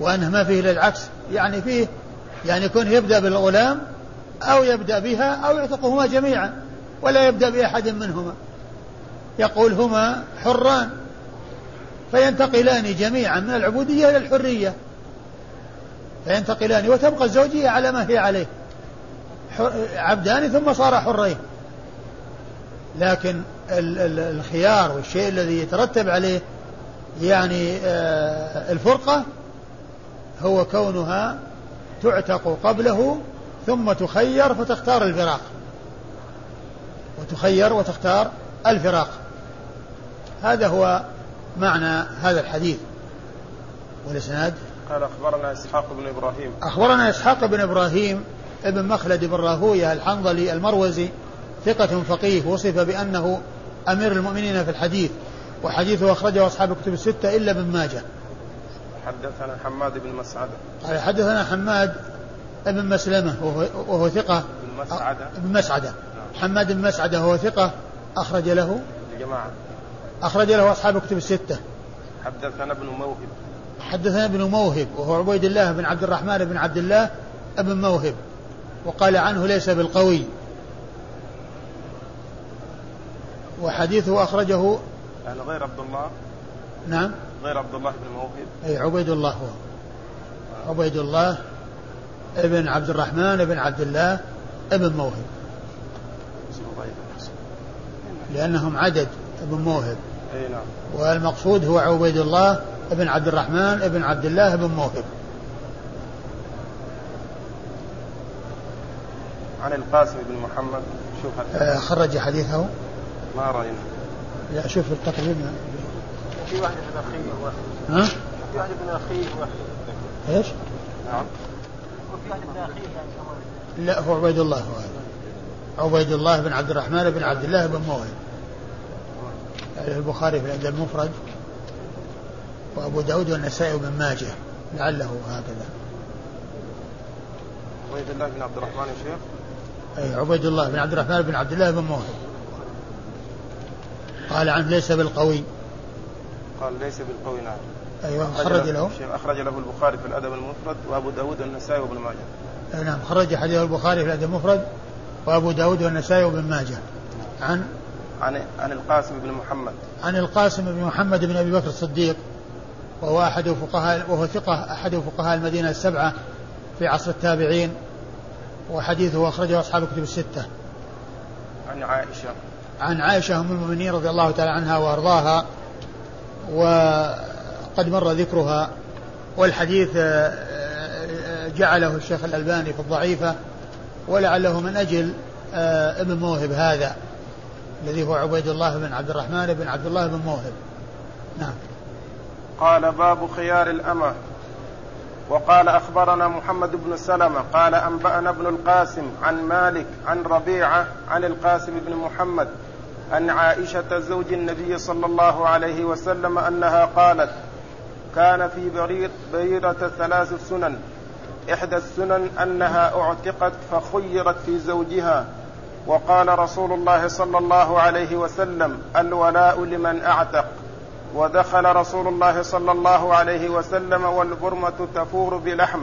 وأنه ما فيه إلا العكس يعني فيه يعني يكون يبدأ بالغلام أو يبدأ بها أو يعتقهما جميعا ولا يبدأ بأحد منهما. يقول هما حران فينتقلان جميعا من العبودية إلى الحرية. فينتقلان وتبقى الزوجية على ما هي عليه. عبدان ثم صار حرين. لكن الخيار والشيء الذي يترتب عليه يعني آه، الفرقة هو كونها تعتق قبله ثم تخير فتختار الفراق. وتخير وتختار الفراق. هذا هو معنى هذا الحديث. والإسناد؟ قال أخبرنا إسحاق بن إبراهيم. أخبرنا إسحاق بن إبراهيم ابن مخلد بن راهوية الحنظلي المروزي ثقة فقيه وصف بأنه أمير المؤمنين في الحديث وحديثه أخرجه أصحاب الكتب الستة إلا ابن ماجه. حدثنا حماد بن مسعدة. قال حدثنا حماد بن مسلمة وهو, وهو ثقة. بن مسعدة. بن مسعدة. نعم. حماد بن مسعدة وهو ثقة أخرج له. الجماعة أخرج له أصحاب الكتب الستة. حدثنا ابن موهب. حدثنا ابن موهب وهو عبيد الله بن عبد الرحمن بن عبد الله ابن موهب وقال عنه ليس بالقوي. وحديثه أخرجه يعني غير عبد الله. نعم. غير عبد الله بن موهب؟ أي عبيد الله هو. عبيد الله ابن عبد الرحمن ابن عبد الله ابن موهب. لأنهم عدد ابن موهب. أي نعم. والمقصود هو عبيد الله ابن عبد الرحمن ابن عبد الله ابن موهب. عن القاسم بن محمد شوف آه خرج حديثه. ما رأينا. لا شوف التقريب. في واحد أخيه واحد. ها؟ في واحد أخيه واحد. إيش؟ نعم. وفي واحد من أخيه يعني لا هو عبيد الله هو هذا. عبيد الله بن عبد الرحمن بن عبد الله بن موهب. البخاري في الأدب المفرد وأبو داود والنسائي وابن ماجه. لعله هكذا. عبيد الله بن عبد الرحمن يا شيخ؟ أي عبيد الله بن عبد الرحمن بن عبد الله بن موهب. قال عنه ليس بالقوي. قال ليس بالقوي نعم. أيوه خرج له أخرج له البخاري في الأدب المفرد وأبو داود والنسائي وابن ماجه. نعم خرج حديث البخاري في الأدب المفرد وأبو داود والنسائي وابن ماجه. عن؟ عن عن القاسم بن محمد. عن القاسم بن محمد بن أبي بكر الصديق وهو أحد فقهاء وهو ثقة أحد فقهاء المدينة السبعة في عصر التابعين وحديثه أخرجه أصحاب الكتب الستة. عن عائشة. عن عائشة أم المؤمنين رضي الله تعالى عنها وأرضاها وقد مر ذكرها والحديث آه، آه، جعله الشيخ الألباني في الضعيفة ولعله من أجل آه، ابن موهب هذا الذي هو عبيد الله بن عبد الرحمن بن عبد الله بن موهب. نعم. قال باب خيار الأمة. وقال أخبرنا محمد بن سلمة قال أنبأنا ابن القاسم عن مالك عن ربيعة عن القاسم بن محمد عن عائشة زوج النبي صلى الله عليه وسلم أنها قالت كان في برير بريرة ثلاث سنن. إحدى السنن أنها أعتقت فخيرت في زوجها. وقال رسول الله صلى الله عليه وسلم الولاء لمن أعتق. ودخل رسول الله صلى الله عليه وسلم والبرمة تفور بلحم.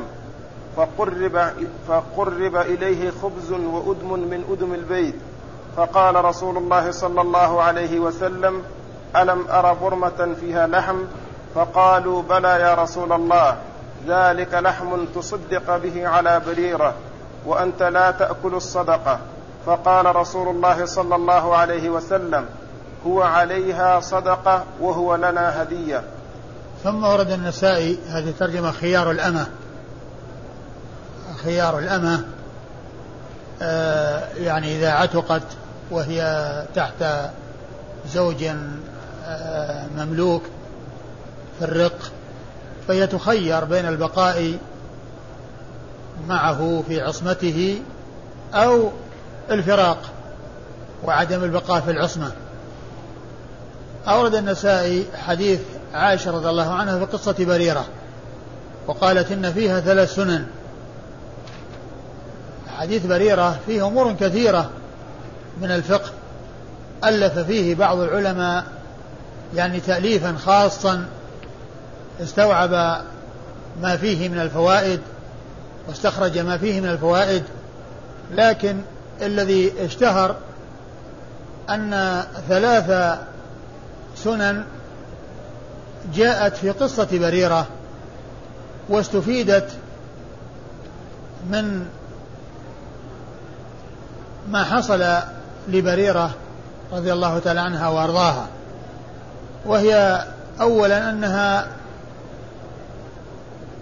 فقرب, فقرب إليه خبز وأدم من أدم البيت. فقال رسول الله صلى الله عليه وسلم ألم أر برمة فيها لحم؟ فقالوا بلى يا رسول الله ذلك لحم تصدق به على بريرة وأنت لا تأكل الصدقة. فقال رسول الله صلى الله عليه وسلم هو عليها صدقة وهو لنا هدية. ثم ورد النسائي هذه ترجمة خيار الأمة. خيار الأمة آه يعني إذا عتقت وهي تحت زوج آه مملوك في الرق فهي تخير بين البقاء معه في عصمته أو الفراق وعدم البقاء في العصمة. أورد النسائي حديث عائشة رضي الله عنها في قصة بريرة وقالت إن فيها ثلاث سنن. حديث بريرة فيه أمور كثيرة. من الفقه ألف فيه بعض العلماء يعني تأليفا خاصا استوعب ما فيه من الفوائد واستخرج ما فيه من الفوائد لكن الذي اشتهر أن ثلاث سنن جاءت في قصة بريرة واستفيدت من ما حصل لبريرة رضي الله تعالى عنها وأرضاها. وهي أولا أنها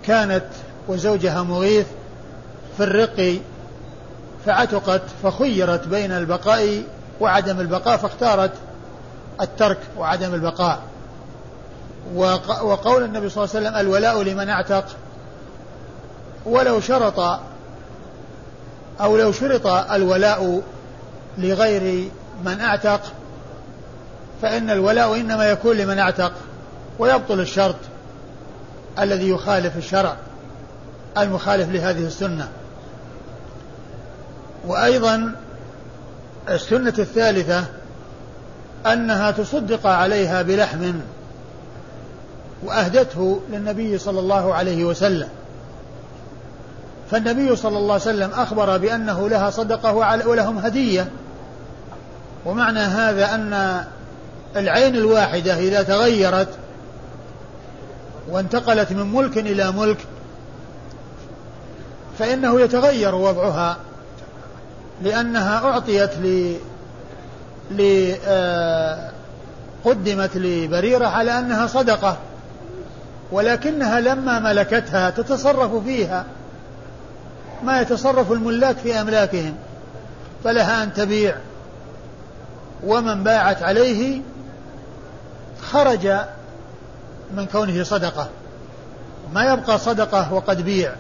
كانت وزوجها مغيث في الرق فعتقت فخيرت بين البقاء وعدم البقاء فاختارت الترك وعدم البقاء. وقول النبي صلى الله عليه وسلم الولاء لمن اعتق. ولو شرط أو لو شرط الولاء لغير من اعتق فإن الولاء إنما يكون لمن اعتق ويبطل الشرط الذي يخالف الشرع المخالف لهذه السنة. وأيضا السنة الثالثة أنها تصدق عليها بلحم وأهدته للنبي صلى الله عليه وسلم. فالنبي صلى الله عليه وسلم أخبر بأنه لها صدقة ولهم هدية. ومعنى هذا أن العين الواحدة إذا تغيرت وانتقلت من ملك إلى ملك فإنه يتغير وضعها لأنها أعطيت ل ل آه، قدمت لبريرة على أنها صدقة ولكنها لما ملكتها تتصرف فيها ما يتصرف الملاك في أملاكهم فلها أن تبيع. ومن باعت عليه خرج من كونه صدقة. ما يبقى صدقة وقد بيع.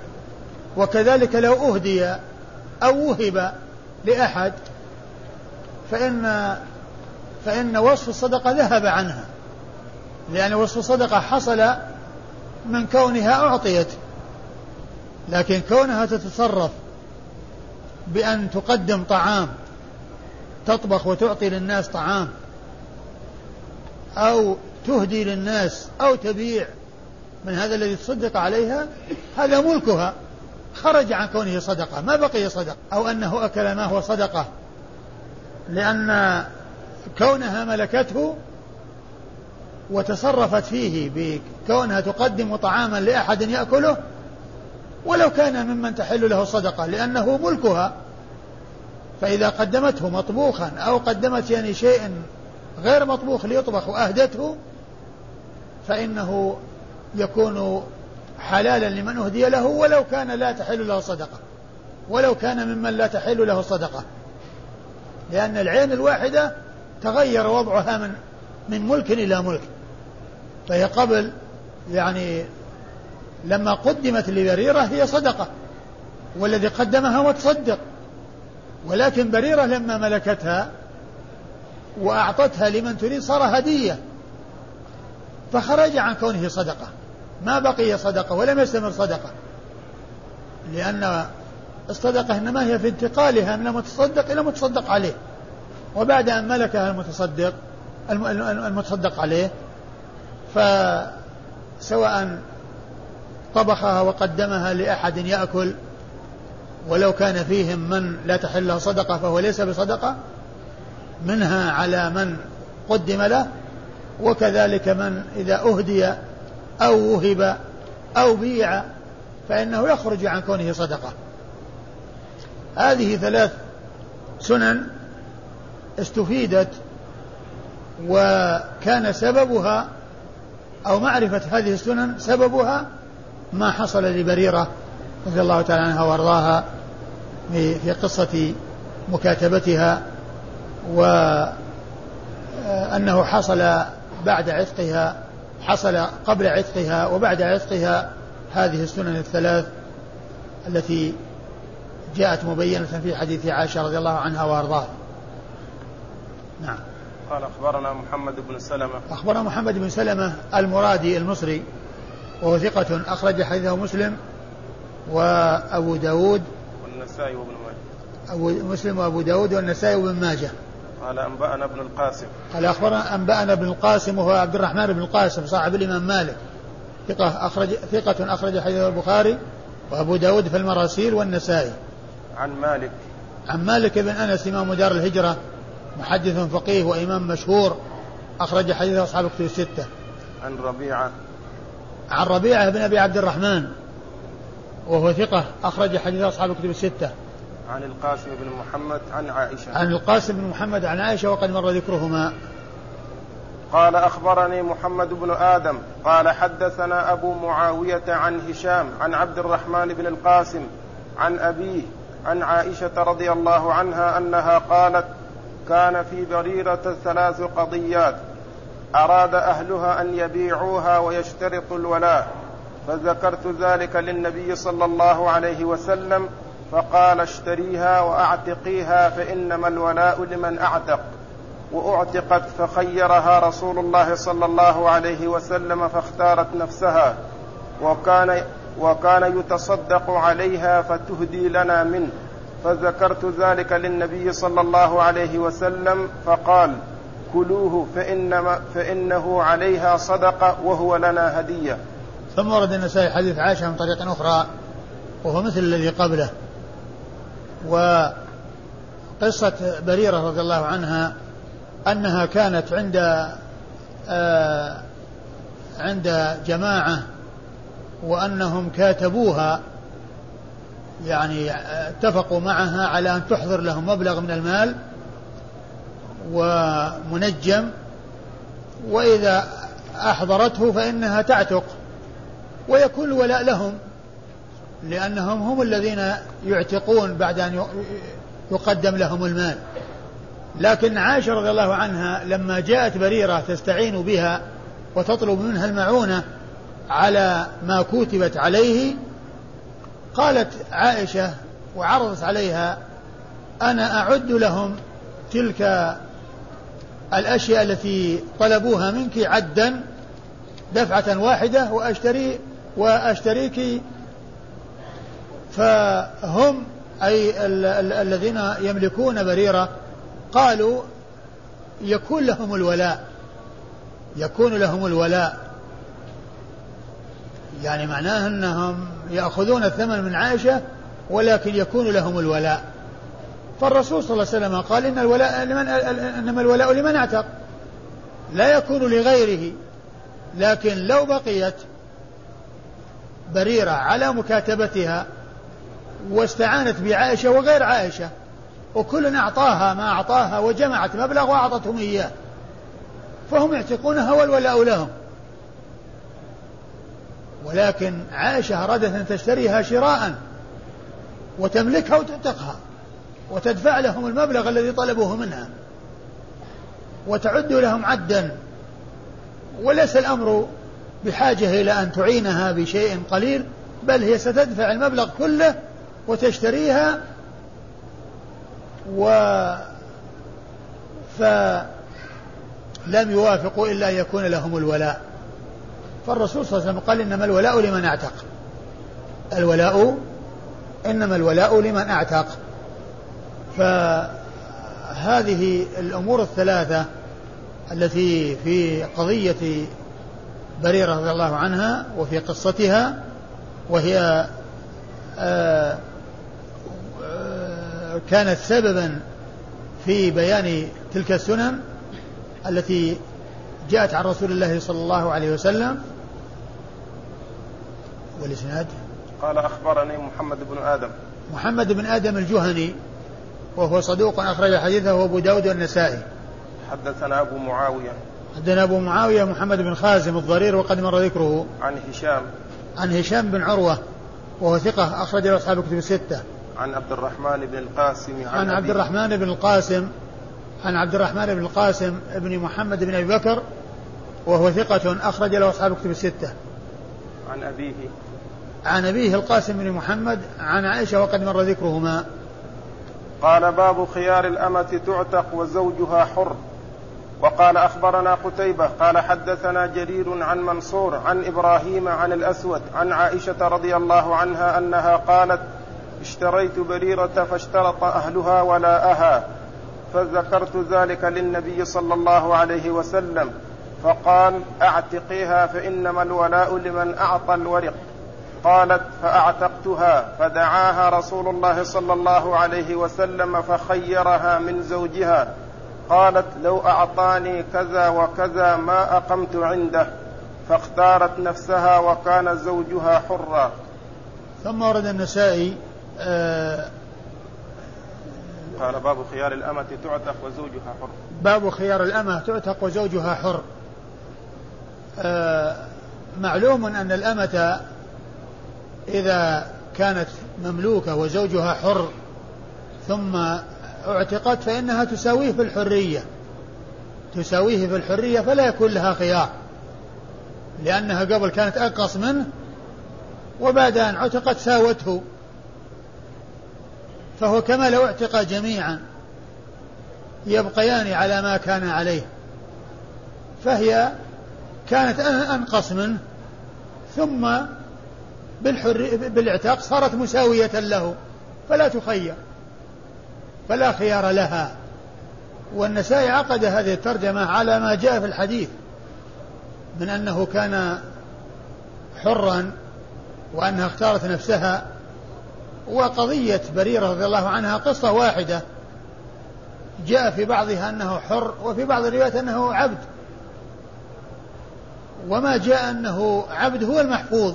وكذلك لو أهدي أو وهب لأحد فإن فإن وصف الصدقة ذهب عنها. لأن وصف الصدقة حصل من كونها أعطيت. لكن كونها تتصرف بأن تقدم طعام تطبخ وتعطي للناس طعام أو تهدي للناس أو تبيع من هذا الذي تصدق عليها هذا ملكها. خرج عن كونه صدقة. ما بقي صدقة أو أنه أكل ما هو صدقة. لأن كونها ملكته وتصرفت فيه بكونها تقدم طعاما لأحد يأكله ولو كان ممن تحل له صدقة لأنه ملكها. فإذا قدمته مطبوخا أو قدمت يعني شيء غير مطبوخ ليطبخ وأهدته فإنه يكون حلالا لمن أهدي له ولو كان لا تحل له صدقة ولو كان ممن لا تحل له صدقة. لأن العين الواحدة تغير وضعها من من ملك إلى ملك. فهي قبل يعني لما قدمت لبريرة هي صدقة والذي قدمها متصدق. ولكن بريرة لما ملكتها وأعطتها لمن تريد صار هدية. فخرج عن كونه صدقة. ما بقي صدقة ولم يستمر صدقة. لأن الصدقة إنما هي في انتقالها من المتصدق إلى المتصدق عليه. وبعد أن ملكها المتصدق المتصدق عليه فسواء طبخها وقدمها لأحد يأكل ولو كان فيهم من لا تحل له صدقة فهو ليس بصدقة منها على من قدم له وكذلك من إذا أهدي أو وهب أو بيع فإنه يخرج عن كونه صدقة. هذه ثلاث سنن استفيدت وكان سببها أو معرفة هذه السنن سببها ما حصل لبريرة رضي الله تعالى عنها وأرضاها في قصة مكاتبتها وأنه حصل بعد عتقها حصل قبل عتقها وبعد عتقها هذه السنن الثلاث التي جاءت مبينة في حديث عائشة رضي الله عنها وأرضاها. نعم. قال أخبرنا محمد بن سلمة. أخبرنا محمد بن سلمة المرادي المصري وهو ثقة أخرج حديثه مسلم وأبو داود والنسائي وابن ماجه. أبو مسلم وأبو داود والنسائي وابن ماجه. قال أنبأنا ابن القاسم. قال أخبرنا أنبأنا ابن القاسم وهو عبد الرحمن بن القاسم صاحب الإمام مالك. ثقة أخرج ثقة أخرج حديث البخاري وأبو داود في المراسيل والنسائي. عن مالك. عن مالك بن أنس إمام دار الهجرة محدث فقيه وإمام مشهور أخرج حديث أصحاب الكتب الستة. عن ربيعة. عن ربيعة بن أبي عبد الرحمن. وهو ثقة أخرج حديث أصحاب الكتب الستة. عن القاسم بن محمد عن عائشة. عن القاسم بن محمد عن عائشة وقد مر ذكرهما. قال أخبرني محمد بن آدم. قال حدثنا أبو معاوية عن هشام عن عبد الرحمن بن القاسم عن أبيه عن عائشة رضي الله عنها أنها قالت كان في بريرة ثلاث قضيات أراد أهلها أن يبيعوها ويشترطوا الولاء. فذكرت ذلك للنبي صلى الله عليه وسلم فقال اشتريها وأعتقيها فإنما الولاء لمن أعتق. وأعتقت فخيرها رسول الله صلى الله عليه وسلم فاختارت نفسها. وكان وكان يتصدق عليها فتهدي لنا منه. فذكرت ذلك للنبي صلى الله عليه وسلم فقال كلوه فإنما فإنه عليها صدقة وهو لنا هدية. ثم ورد النسائي حديث عائشة من طريق أخرى وهو مثل الذي قبله. وقصة بريرة رضي الله عنها أنها كانت عند آه عند جماعة وأنهم كاتبوها يعني اتفقوا معها على أن تحضر لهم مبلغ من المال ومنجم وإذا أحضرته فإنها تعتق. ويكون الولاء لهم لأنهم هم الذين يعتقون بعد أن يقدم لهم المال. لكن عائشة رضي الله عنها لما جاءت بريرة تستعين بها وتطلب منها المعونة على ما كتبت عليه قالت عائشة وعرضت عليها أنا أعد لهم تلك الأشياء التي طلبوها منك عدا دفعة واحدة وأشتري وأشتريك فهم أي ال ال الذين يملكون بريرة قالوا يكون لهم الولاء يكون لهم الولاء. يعني معناه أنهم يأخذون الثمن من عائشة ولكن يكون لهم الولاء. فالرسول صلى الله عليه وسلم قال إن الولاء لمن إنما الولاء لمن اعتق؟ لا يكون لغيره. لكن لو بقيت بريرة على مكاتبتها واستعانت بعائشة وغير عائشة وكل أعطاها ما أعطاها وجمعت مبلغ وأعطتهم إياه. فهم يعتقونها والولاء لهم. ولكن عائشة أرادت أن تشتريها شراء وتملكها وتعتقها وتدفع لهم المبلغ الذي طلبوه منها. وتعد لهم عدا. وليس الأمر بحاجة إلى أن تعينها بشيء قليل بل هي ستدفع المبلغ كله وتشتريها و فلم يوافقوا إلا أن يكون لهم الولاء. فالرسول صلى الله عليه وسلم قال إنما الولاء لمن أعتق. الولاء إنما الولاء لمن أعتق. فهذه الأمور الثلاثة التي في قضية بريرة رضي الله عنها وفي قصتها وهي آه، آه، كانت سببا في بيان تلك السنن التي جاءت عن رسول الله صلى الله عليه وسلم. والإسناد؟ قال أخبرني محمد بن آدم. محمد بن آدم الجهني وهو صدوق أخرج حديثه أبو داود والنسائي. حدثنا أبو معاوية. حدثنا أبو معاوية محمد بن خازم الضرير وقد مر ذكره. عن هشام. عن هشام بن عروة وهو ثقة أخرج له أصحاب الكتب الستة. عن عبد الرحمن بن القاسم عن, عن عبد الرحمن بن القاسم عن عبد الرحمن بن القاسم بن محمد بن أبي بكر وهو ثقة أخرج له أصحاب الكتب الستة. عن أبيه. عن أبيه القاسم بن محمد عن عائشة وقد مر ذكرهما. قال باب خيار الأمة تعتق وزوجها حر. وقال أخبرنا قتيبة قال حدثنا جرير عن منصور عن إبراهيم عن الأسود عن عائشة رضي الله عنها أنها قالت اشتريت بريرة فاشترط أهلها ولاءها فذكرت ذلك للنبي صلى الله عليه وسلم فقال أعتقيها فإنما الولاء لمن أعطى الورق. قالت فأعتقتها فدعاها رسول الله صلى الله عليه وسلم فخيرها من زوجها. قالت لو أعطاني كذا وكذا ما أقمت عنده فاختارت نفسها وكان زوجها حرا. ثم ورد النسائي آه قال باب خيار الأمة تعتق وزوجها حر. باب خيار الأمة تعتق وزوجها حر. آه معلوم أن الأمة إذا كانت مملوكة وزوجها حر ثم اعتقت فإنها تساويه في الحرية. تساويه في الحرية فلا يكون لها خيار. لأنها قبل كانت أنقص منه وبعد أن اعتقت ساوته. فهو كما لو اعتق جميعا يبقيان على ما كان عليه. فهي كانت أنقص منه ثم بالحر بالإعتاق صارت مساوية له فلا تخير. فلا خيار لها. والنسائي عقد هذه الترجمة على ما جاء في الحديث من أنه كان حرا وأنها اختارت نفسها وقضية بريرة رضي الله عنها قصة واحدة. جاء في بعضها أنه حر وفي بعض الروايات أنه عبد. وما جاء أنه عبد هو المحفوظ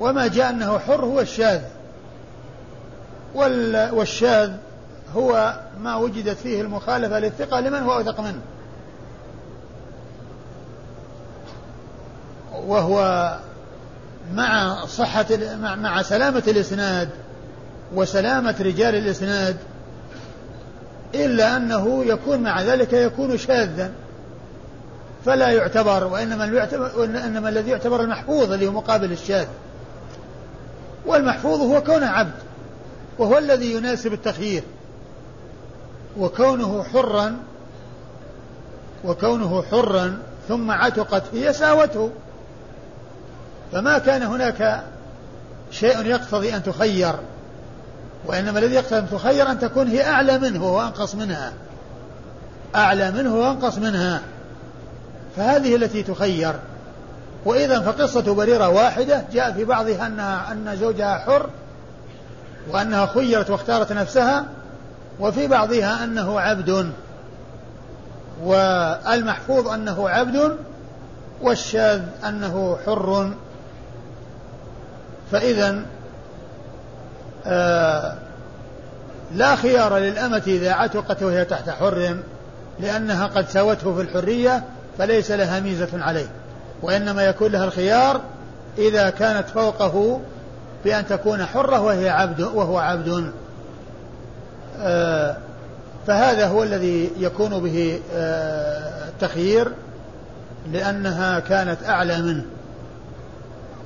وما جاء أنه حر هو الشاذ. والشاذ هو ما وجدت فيه المخالفة للثقة لمن هو أوثق منه. وهو مع صحة مع سلامة الإسناد وسلامة رجال الإسناد إلا أنه يكون مع ذلك يكون شاذا. فلا يعتبر وإنما إنما الذي يعتبر المحفوظ اللي هو مقابل الشاذ. والمحفوظ هو كونه عبد وهو الذي يناسب التخيير. وكونه حرا وكونه حرا ثم عتقت هي ساوته. فما كان هناك شيء يقتضي أن تخير وإنما الذي يقتضي أن تخير أن تكون هي أعلى منه وأنقص منها. أعلى منه وأنقص منها. فهذه التي تخير. وإذا فقصة بريرة واحدة جاء في بعضها أنها أن زوجها حر وأنها خيرت واختارت نفسها. وفي بعضها أنه عبد والمحفوظ أنه عبد والشاذ أنه حر. فإذا آه لا خيار للأمة إذا عتقت وهي تحت حر لأنها قد ساوته في الحرية فليس لها ميزة عليه. وإنما يكون لها الخيار إذا كانت فوقه بأن تكون حرة وهي عبد وهو عبد. فهذا هو الذي يكون به آه التخيير لأنها كانت أعلى منه.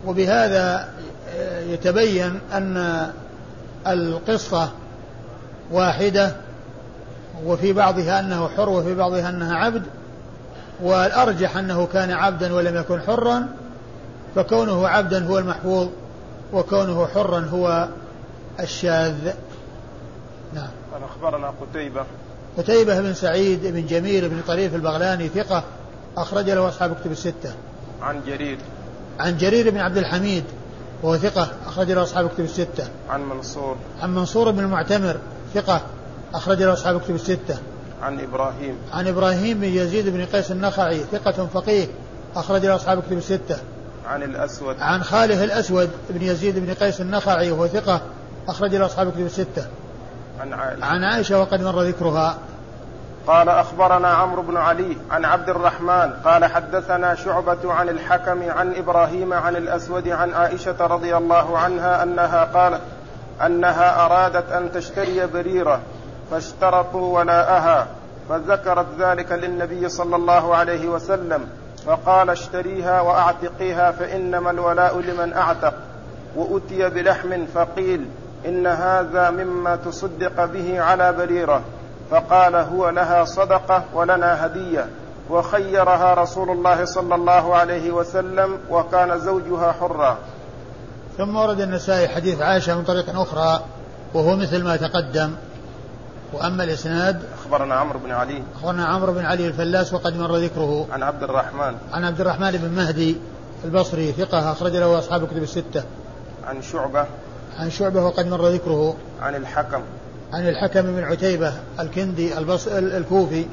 وبهذا آه، يتبين أن القصة واحدة وفي بعضها أنه حر وفي بعضها أنها عبد والأرجح أنه كان عبدا ولم يكن حرا فكونه عبدا هو المحفوظ وكونه حرا هو الشاذ. قال أخبرنا قتيبة. قتيبة بن سعيد بن جميل بن طريف البغلاني ثقة أخرج له أصحاب كتب الستة. عن جرير. عن جرير بن عبد الحميد وهو ثقة أخرج له أصحاب كتب الستة. عن منصور. عن منصور بن المعتمر ثقة أخرج له أصحاب كتب الستة. عن إبراهيم. عن إبراهيم بن يزيد بن قيس النخعي ثقة فقيه أخرج له أصحاب كتب الستة. عن الأسود. عن خاله الأسود بن يزيد بن قيس النخعي وهو ثقة أخرج له أصحاب كتب الستة. عن عائشة. عن عائشة وقد مر ذكرها. قال أخبرنا عمرو بن علي عن عبد الرحمن قال حدثنا شعبة عن الحكم عن إبراهيم عن الأسود عن عائشة رضي الله عنها أنها قالت أنها أرادت أن تشتري بريرة فاشترطوا ولاءها فذكرت ذلك للنبي صلى الله عليه وسلم فقال اشتريها وأعتقيها فإنما الولاء لمن أعتق وأتي بلحم فقيل إن هذا مما تصدق به على بريره فقال هو لها صدقة ولنا هدية. وخيرها رسول الله صلى الله عليه وسلم وكان زوجها حرا. ثم ورد النسائي حديث عائشة من طريق أخرى وهو مثل ما تقدم. وأما الإسناد أخبرنا عمرو بن علي. أخبرنا عمرو بن علي الفلاس وقد مر ذكره. عن عبد الرحمن. عن عبد الرحمن بن مهدي البصري ثقة أخرج له أصحاب الكتب الستة. عن شعبة. عن شعبة وقد مر ذكره عن الحكم عن الحكم بن عتيبة الكندي البص الكوفي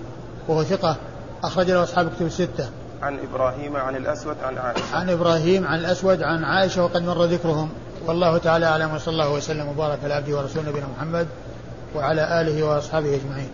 وهو ثقة أخرج له أصحاب كتب الستة. عن إبراهيم عن الأسود عن عائشة. عن إبراهيم عن الأسود عن عائشة وقد مر ذكرهم والله تعالى أعلم وصلى الله وسلم وبارك على عبده ورسوله نبينا محمد وعلى آله وأصحابه أجمعين.